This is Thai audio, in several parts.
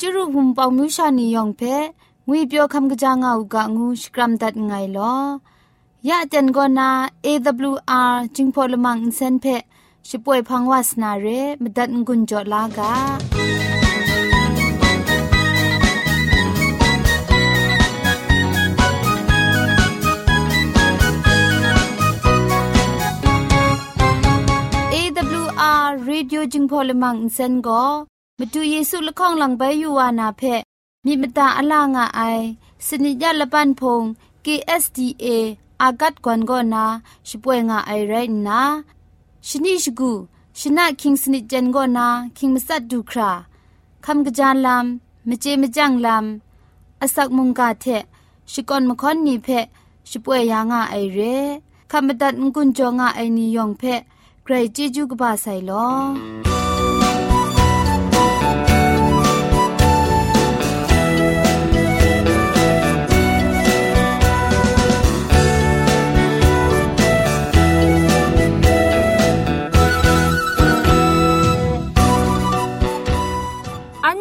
จุรุภุมปองมิวชานียองเพงวยเปียวคำกะจางอูกะงูสกรัมดัดไงลอยะเจนกอนา AWR จิงพอลมังอินเซนเพช่วยพังวาสนาเรมดัดงุนจอลากา AWR Radio จึงพอลมังอินเซน ก็มาดูเยซูละข้องหลังใบยูวานาเพมีมตาอลางอไอสนิยาละปันพง KSDA อากัดกวนก็นาช่วยงาไอไรนะชนิชกูชนะคิงสนิจันก็นาคิงมัสัดดูคราคำกระจานลำมเจมจังลำอาศักมุงกาเทชิกอนมคอนนีเพช่วยยางาไอเรคำบัดงกุนจงาไอนิยองเพใครจีจูกบาไซลอ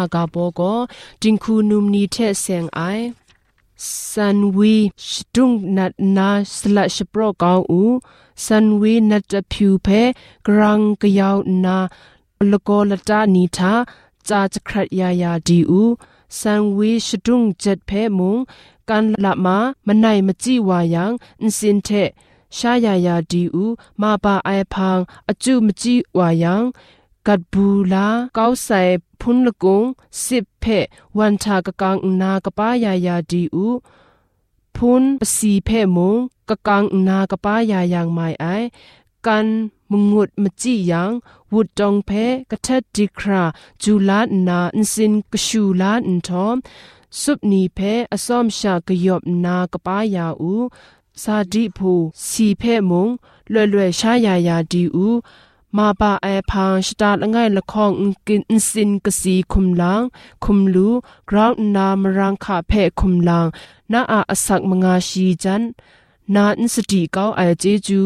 ากาโบโกจิงคูนุมนีเทเซงไอสันวีชดุงนัดนาสละชโปรกาวอูสันวีนัดผิวเพกรังกยาวนาลโกลตานีทาจาจะครัดยายาดีอูสันวีชดุงเจ็ดเพมุงกันละมามไนมจิวายังอินสินเทชายายาดีอูมาปาไอพังอจุมจิวายัง กัดบูลาเกาใส่พุนละกงสิบเพวันทากะกังนากะป้ายายาดีอูพุนสีเพมงกะกังนากะป้ายายางไม่ไอกันมงุดมจียังวุดจองเพกะทัดดีคราจูลานาอินสินกะชูลาอินทอมสุบนีเพอสอมชากะยอบนากะป้ายาอูซาดิพูสีเพมงเล่เล่ชายายาดีอู มาปาไอพังสตาละไงละคองกินสินกสีคุมลังคุมลูกราวนา มรังคาเพคุมลังนาอาอสักมงาชีจันนาอินสติเก้าไอเจจู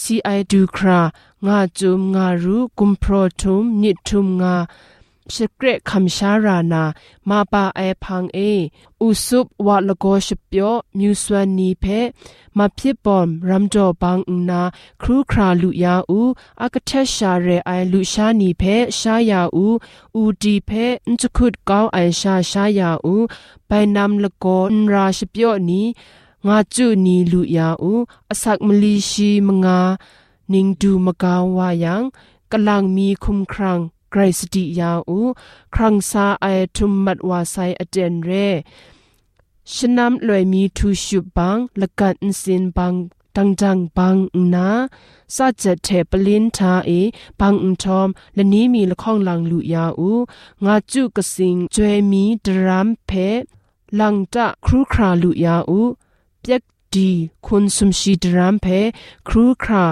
ซีไอดูครางาจุมงารู กุมโพรทุมนิทุมงาสเกรคำชารานา มาปาไอพังเอ อุสุบวะลโกชเปียวมิวสวานีเพมาพิบอมรัมจอบังนา ครูคราลุยาอูอากเทชาเรไอลุชานีเพชายาอู อูดีเพนจุคุดก้าวไอชาชายาอูไปนำละโกนราชเปียวนี้งาจุนีลุยาอูอสักมลีชีมงา นิงดูมกาวายังกำลังมีคุมครัง ไกรสติยาอูครังซาไอทุมมัดวาไซอเจนเรชนำลอยมีทูชุบังละกันสินบังตังจังบังนาซาจัดเทปลินทาเอบังอุทอมและนี้มีละข้องลังลุยาอูงาจุกสิงจวยมีดรามเพลังตะครูคราลุยาอูเปียกดีคุณสมชีดรามเพครูครา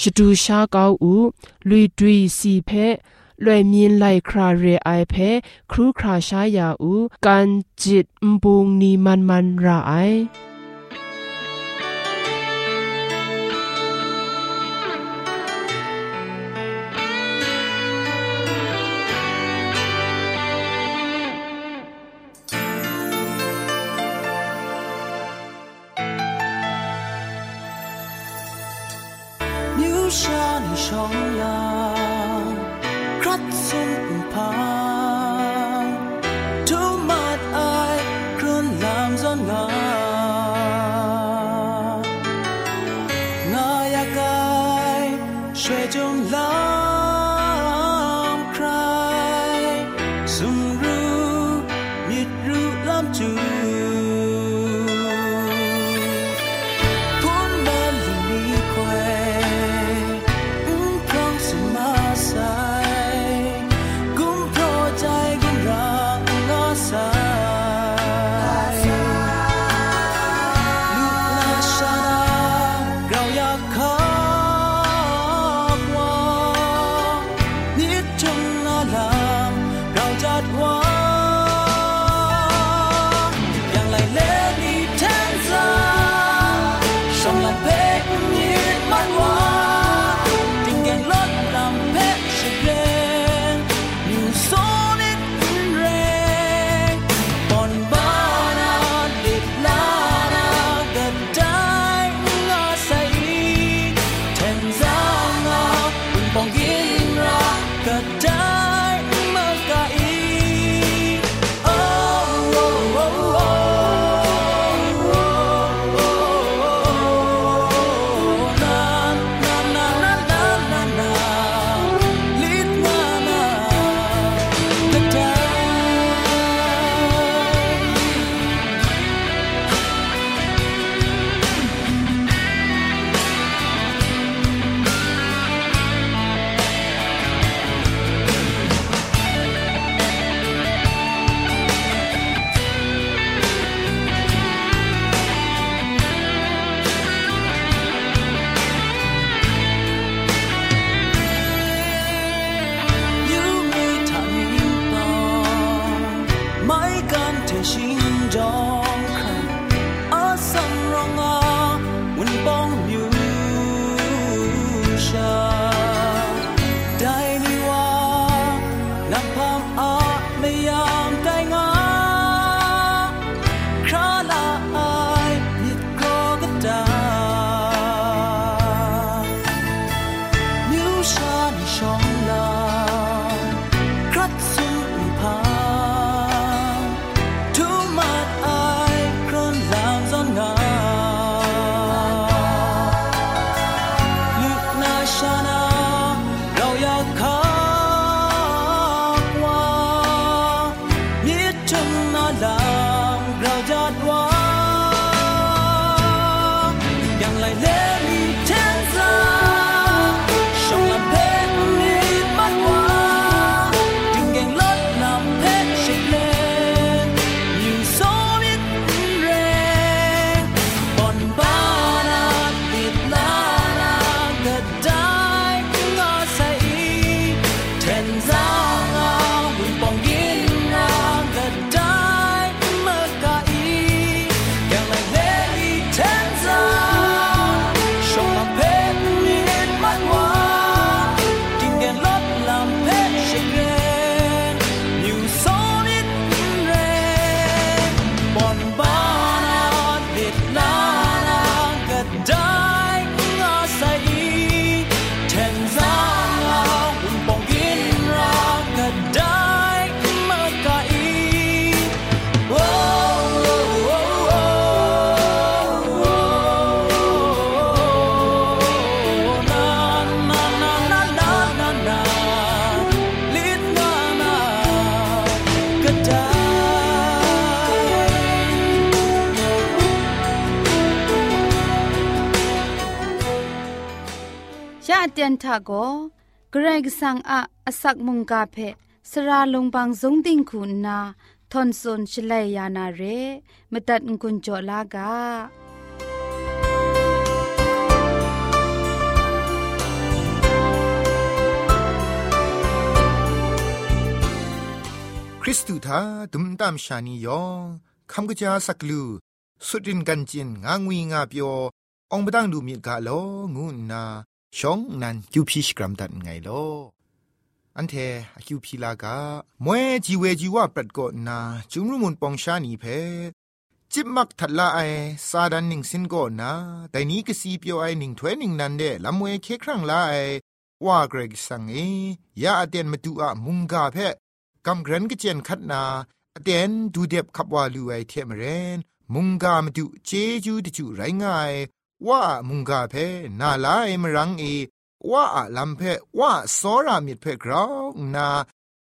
ရှတူရှားကောက်ဥလွီတွီစီဖဲလွယ်မြင်လိုက်ခရာရဲအိုင်ဖဲခရူခရာရှားယာဥကန်ဂျစ်ဘုံနီမန်မန်ရာအိုင် องลางค เเตียนทาโกเกรกสังอะอสักมุงกาเพสราลงบางสงติงคุณนาทอนซนชลัยยานาเรมตัดกุญจอลากาคริสตูทาดุมตามชานียองคำกะจาสักลู สุดินกันจินงางวีงาเปียวองบดังดูมีกาโลงูนา ชองนันคิวพิชกรัมดันไงลอันเทคิวพิลากามวยจีเวจีว่าปรัดกอนาจุมรุมุนปองชานีเพจิบมักทัดละไอซาดันนิงสินก็นาแต่นี้ก็สีเปียวไอนิงถ้วยนิงนันเดละมวยเคครั้งละไอว่าเกรกสังเอยาอเดนมาดูอะมุงกาเพกำเกรนก็เจนคัดนาอเดนดูเด็บขับว่าลูไอเทมเรนมุงกามาดูเจจูตจูไรง่าย ว่ามุงกาเพนาลายมรังเอว่าลำเพว่าสอรามิดเพกราวนา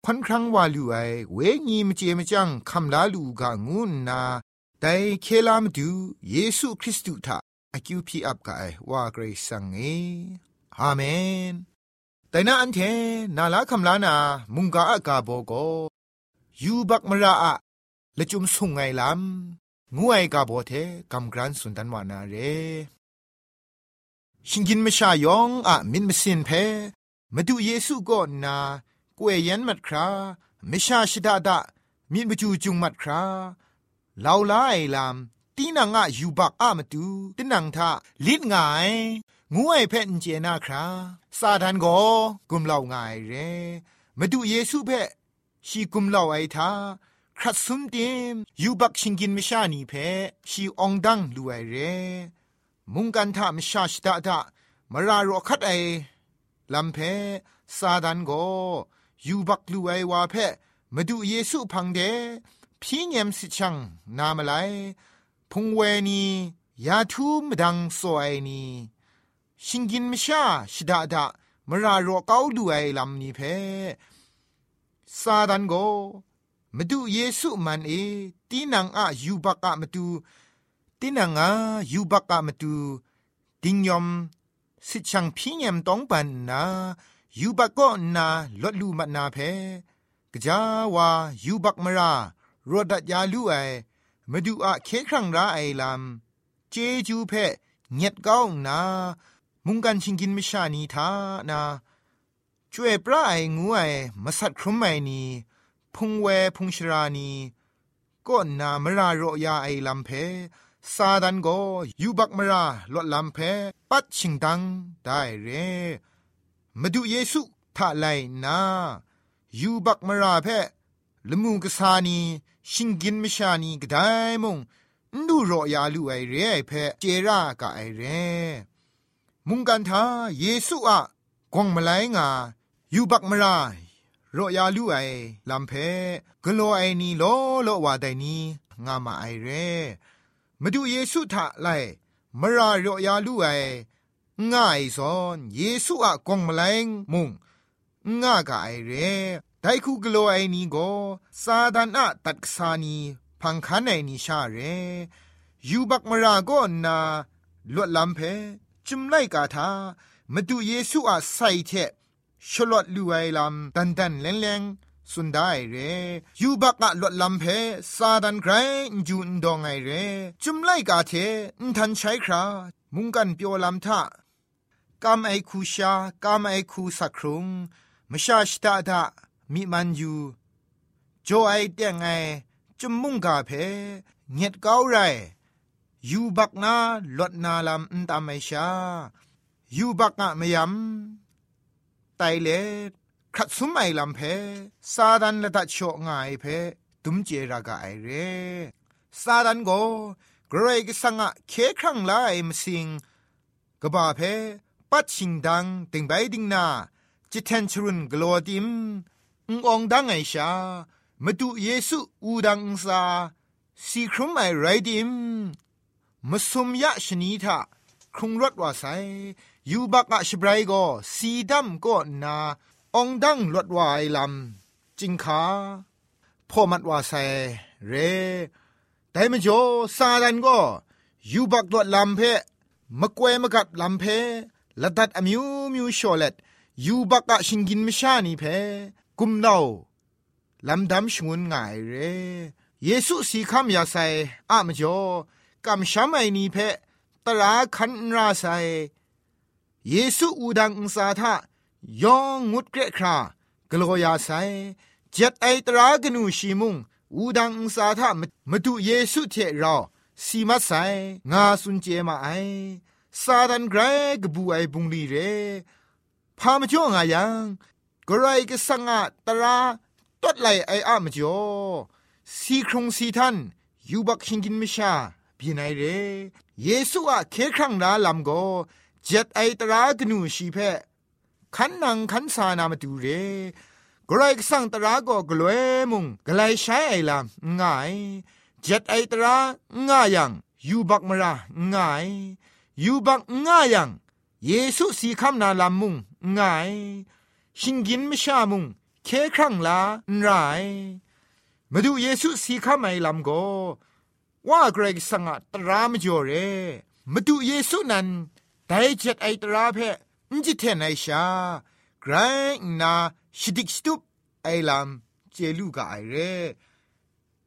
พันครั้งว่าลูไอเวงีมเจมจังคำลาลูกางูนาแต่เคลามดูเยซูคริสต์ทาอคิวพีอับกายว่าเกรซังเออาเมนแต่นาอันเทนาลาคำลานามุงกาอากาโบโกยูบักมราอะละจุมสุงไงลำงูไอกาโบเทกำกรันสุนทันวานาเร ชิงกินมชายองอะมินมสินเพมาดูเยซูก่อนนากวยยันมัดครามิชาชิดาดามินบจูจุงมัดคราลาวลาไอลามตีนังอะยูบักอะมาดูตีนังทาลิดงายงูไอเพนเจนาคราซาดันโกกุมเหล่างายเรมาดูเยซูเพชีกุมเหล่าไอทาครัดซุมเต็มยูบักชิงกินมชานีเพชีองดังดูไอเร มุงกันทามชาชดาดามารารอคัดไอลำเพซาดันโกยูบักลูไอวาเพมาดูเยซูพังเดพี่เงมสิชังนามไลพุงเวนียาทูมดังโซไอนีชิงกินมชาชดาดามารารอเกาดูไอลำนี้เพซาดันโกมาดูเยซูมันเอตีนังอะยูบักอะมาดู ตินังอายูบักอะมาดูดิงยอมสิชังพี่เงมต้องปันนายูบักก็นาลดลูมันนาเพกะจาวายูบักมรารอดัดยาลูไอมาดูอะเคครั้งราไอลำเจจูเพเงียดก้าวนา มุงกันชิงกินมิชานีทานาช่วยปลาไองูไอมาสัตครุมไอนีพุงเวพุงชรานีก็นามรารอยาไอลำเพ ซาดันโกยูบักมราลดลำเพปัดชิงดังได้เรมาดูเยซูทาไลนายูบักมราเพลมุงกษานีชิงกินมชานีก็ได้มงดูรอยาลูไอเรไอเพเจรากะไอเร มุงกันทาเยซูอะกวงมาไลงายูบักมรารอยาลูไอลำเพกโลไอนีโลโลวาไดนีงามาไอเร มาดูเยซูทะไลมารารยาลูไอง่ายสอนเยซูอะกงมาแลงมุงง่ากะไอเรไดคูกโลไอนีโกซาดานอะตักซานีพังคันไอนีชาเรยูบักมราโกนาลวดลำเพจุมไลกาทามาดูเยซูอะใส่เทชลอดลูไอลำดันดันแรงแรง สุดได้เรยูบักอะลดลำเพซาดันไกรจูนดองไอเรจุมไลกาเทนทันใช้ครามุงกันเปียวลำทากามไอคูชากามไอคูสักครุงมชาชตาดามิมันยูโจไอเตียงไอจุมมุงกาเพเงียดเก้าไรยูบักนาลดนาลำอันตามไอชายูบักอะมยำไตเล ขัดสุมไอลำเพซาดันละตัดโชง่ายเพตุมเจรากาไอเรซาดันโกกรกสังะเคครั้งลายมสิงกบาเพปัดชิงดังติงใบดิงนาจิตเทนชรุนกลัวดิมององดังไอชามาดูเยซูอูดังซาสีครุมไอไรดิมมาสมยะชนีทาครุงรถว่าไซยูบักอะชบรายโกสีดำก็นา องดังลดวายลำจิงขาพ่อมัดว่าใส่เรแต่มจ่อซาดันก็ยูบักลดลำเพมะกวยมะกัดลำเพละดัดอมิวมิวชอเลตยูบักอะชิงกินมชานีเพกุมเนาลำดำชงุนง่ายเรเยซูสีคำยาใส่อะมจ่อกำช้ำไอนีเพตราคันราใส่เยซูอูดังอุสาทะ ยองงุดเกรครากลัวยาไซเจ็ดไอตรากนูชีมุงอูดังสาทะมาดูเยซูเทเราสีมัดไซงาสุนเจมาไอซาดันไกรกบูไอบุงลีเรพามจ่องายังกรายกสังอาตราตัดไหลไออามจ่อสีครงสีทันยูบักชิงกินมิชาบีไนเรเยซูอะเคครั้งนาลำโกเจ็ดไอตรากนูชีเพ ขันนังขันสานามาดูเรกรกสั่งตราก็กลวยมุงกลายใช้ไอลามง่ายเจ็ดไอตราง่ายยังยูบักมราง่ายยูบักง่ายยังเยซูสีคำนาลามุงง่ายชิงกินไม่ชามุงเคครั้งลาไรมาดูเยซูสีคำไอลำโกว่าเกรกสังตรามจ่อเรมาดูเยซูนั้นได้เจ็ดไอตราเพ นจิเทนไอชาไกรนาชิดิกสตุปไอลำเจลูกาไอเร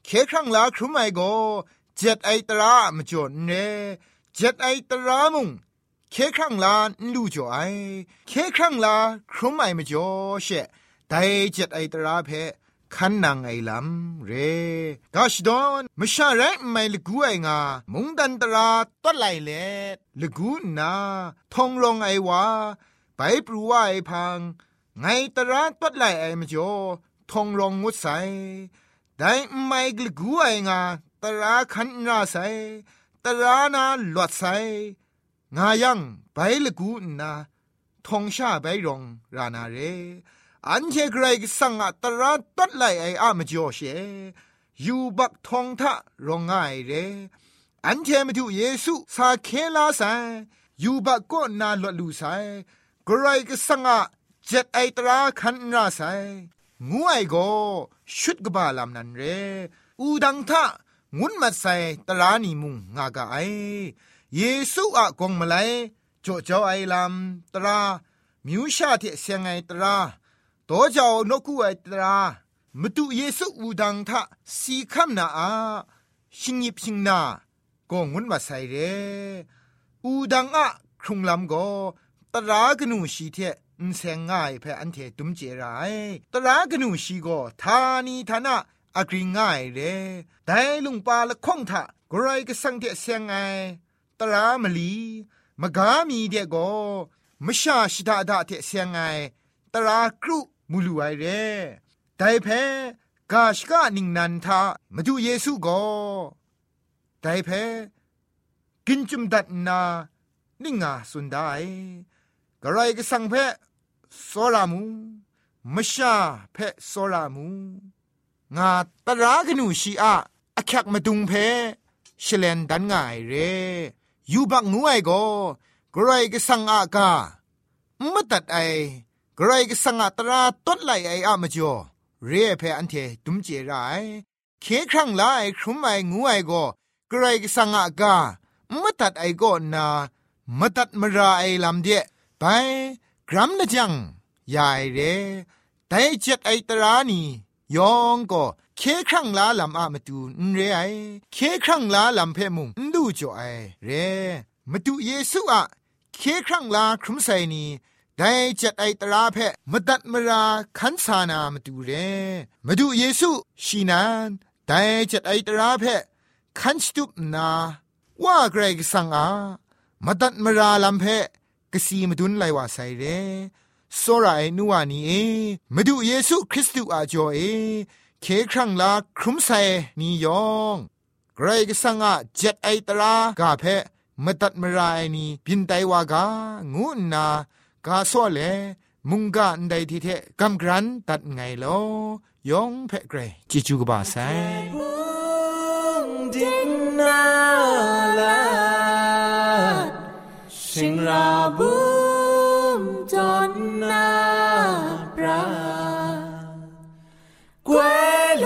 เคครั้งลาครุมไอโกเจ็ดไอตรามจ่นเนเจ็ดไอตรามุงเคครั้งลาลูจ่อไอเคครั้งลาครุมไอมจ่อเชไดเจ็ดไอตราเพ ขันนางไอลำเรกาชดอนมชาไรไม่ลกูไองามุงดันตราตัดไหลเลลกูนาทองลงไอวาไปปรูว่าไอพัง ไงตราตัดไหลไอมจ่อทองลงงุดใสแต่ไม่ลกูไองาตราขันนาใสตรานาหลวดใสงายังไปลกูนาทองชาไปรองรานาเร อันเชเกรกสังอัตราตัดไลไออามจ่อเชยูบักทองทะรองง่ายเรอันเชมาดูเยซูสาเคลาไซยูบักก็นาลลูไซกรกสังอะเจ็ดไอตราคันราไซงูไอโกชุดกบาลามนันเรอูดังทะงุนมาไซตรานีมุงงากะไอเยซูอะกงมาไลจ่อจ่อไอลามตรามิวชาเทเสียงไอตรา တောကြောင့်နှုတ်ခုဝဲတရာမတူเยซูอูดังทะสีคำนาอาชิงยิบชิงนาก็งุนมาใส่เรอูดังอะครุงลำก็ตรากนูสีเทอุนเซงง่ายเพออันเทตุมเจรายตรากนูสีก็ทานีทานะอักริง่ายเรแต่ลุงปาละคงทะกรายก็สังเทเซงไงตรามลีมกามีเดก็มชาชิดาดาเทเซงไงตรากรุ มูลูไอเร่แต่เพกาชกานิงนันทามาดูเยซูก็แต่เพกินจุมดัดนานิงาสุนได้กระไรก็สังเพโซรามูมชาเพโซรามูงาตรากนูชีอาอคักมาดุงเพชเลนดันง่ายเรยูบักงูไอก็กระไรก็สังอากาไม่ตัดไอ กรก็สังตราต้นไหลไออะมจ่อเรียเพอันเทตุมเจรายเคครั้งลายครุมไองูไอก็กรก็สังอากามตัดไอก็นามตัดมราไอลำเดไปกรัมละจังยายเรแต่เจ็ดไอตรานียองก็เคครั้งลาลำอะมาดูนเรไอเคครั้งลาลำเพมุงดูจ่อไอเรมาดูเยซูอะเคครั้งลาครุมไซนี ได้จัดไอตราเพะมดัดมราขันสานามาดูเรมาดูเยซูชีนานได้จัดไอตราเพะขันสตุปนาว่าเกรกสังอามดัดมราลำเพะกสีมาดุนไลว่าไซเรโซราไอนัวนีเอมาดูเยซูคริสต์อาจอเอเคครั้งลาครุมไซนียองเกรกสังอาจัดไอตรากาเพะมดัดมราไอนีบินไตวากางูนา กาซ้อเลมุงกาอันใดที่เทกำกรันตัดไงลอยองเพ่เกรจิจูกบาไซดินนาลาสิงราบุมจอนนาปรากวยล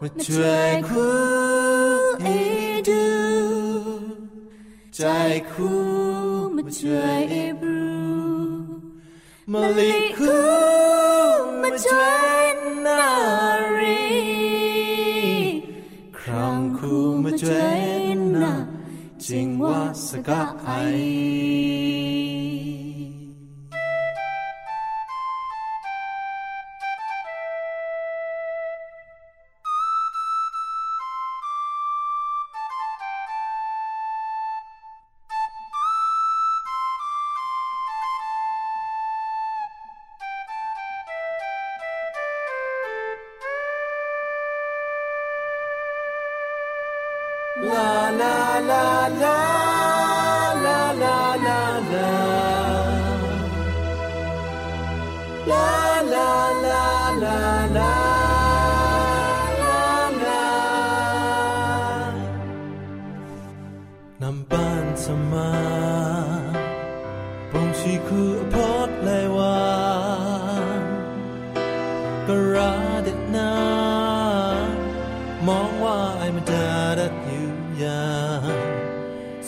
มาช่วย มะลิคูมาเจนนารีครองคูมาเจนนาจิงว่าสกะไอ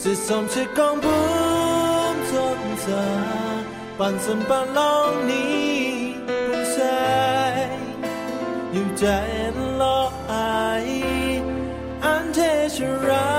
是甚切降本作者，扮神扮浪你半世，要真落爱，安贴住人。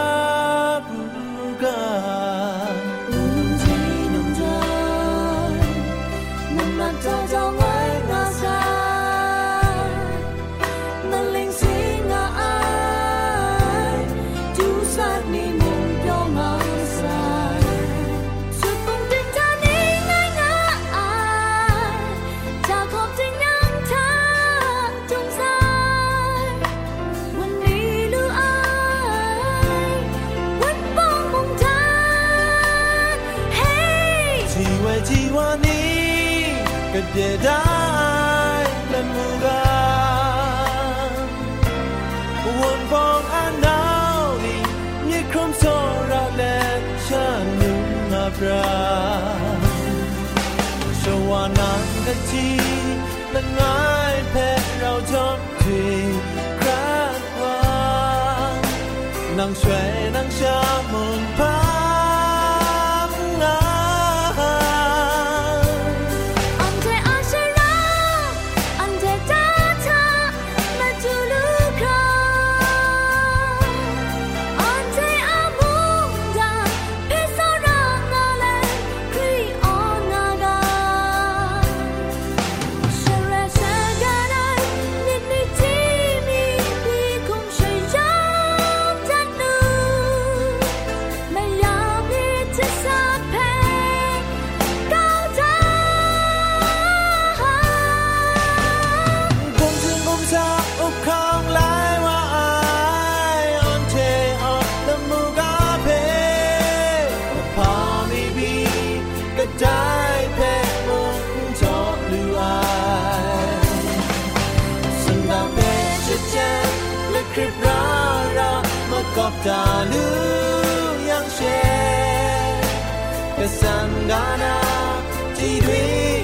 Jedi dan Mulan Won Bong Anaudi Nye Krom Sora Let Chan Yung Abram Shawanan Gati Lan Ngai Pet Rao Jom Tui Krat Wang Nang Shui Nang Sha Mong Pa Sandana, Tidwin.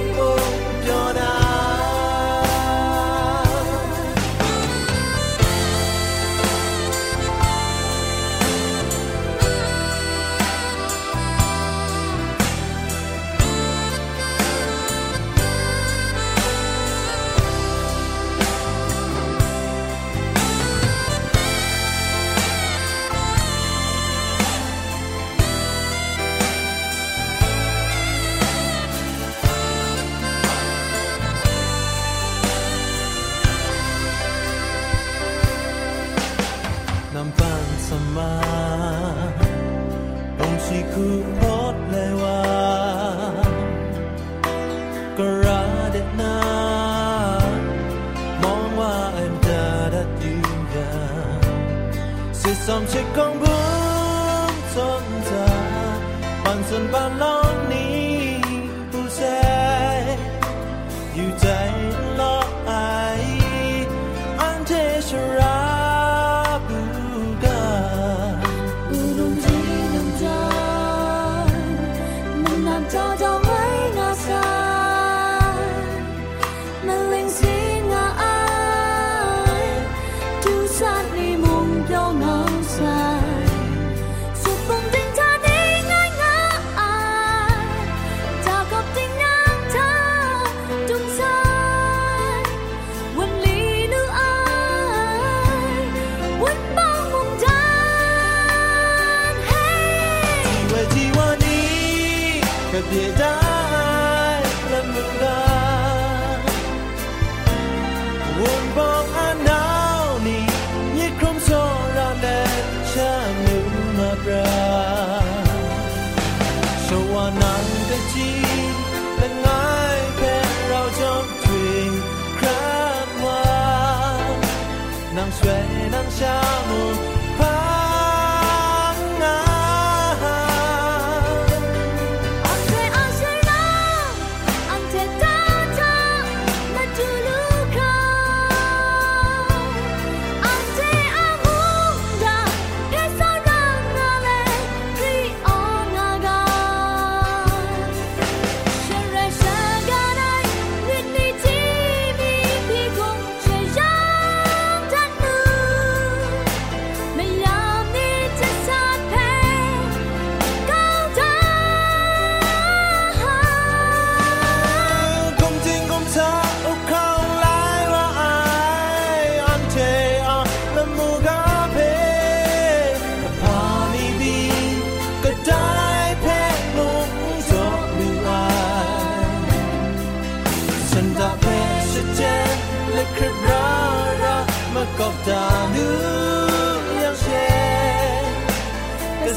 解答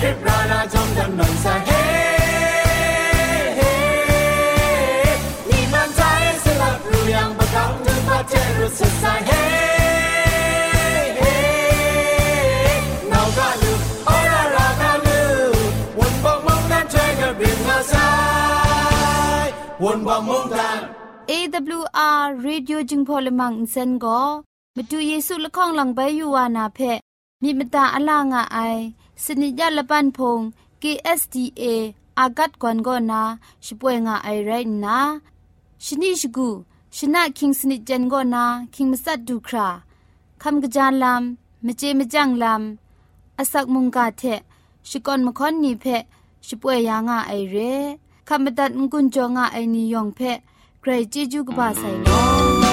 chan le kip ra ra chong kan nong sa hey hey ni man chai se la ru yang ba tang tu na che ru sa sa hey hey now ga lu ora ra ga lu won bang mong dan cai ka bring na sa won bang mong dan AWR Radio จึงพอลมังอินเซนก็มาดูเยซูละข้องหลังใบยูวานาเพมีม สนิยาละปันพง KSDA อากัดกวนก็นาช่วยงาไอไรนะชนิชกูชนะคิงสนิจันก็นาคิงมัสัดดูคราคำกระจานลำมเจมจังลำอาศักมุงกาเทชิกอนมคอนนีเพช่วยยางาไอเรคำบัดงกุนจงาไอนิยองเพใครจิจูกบาไซโล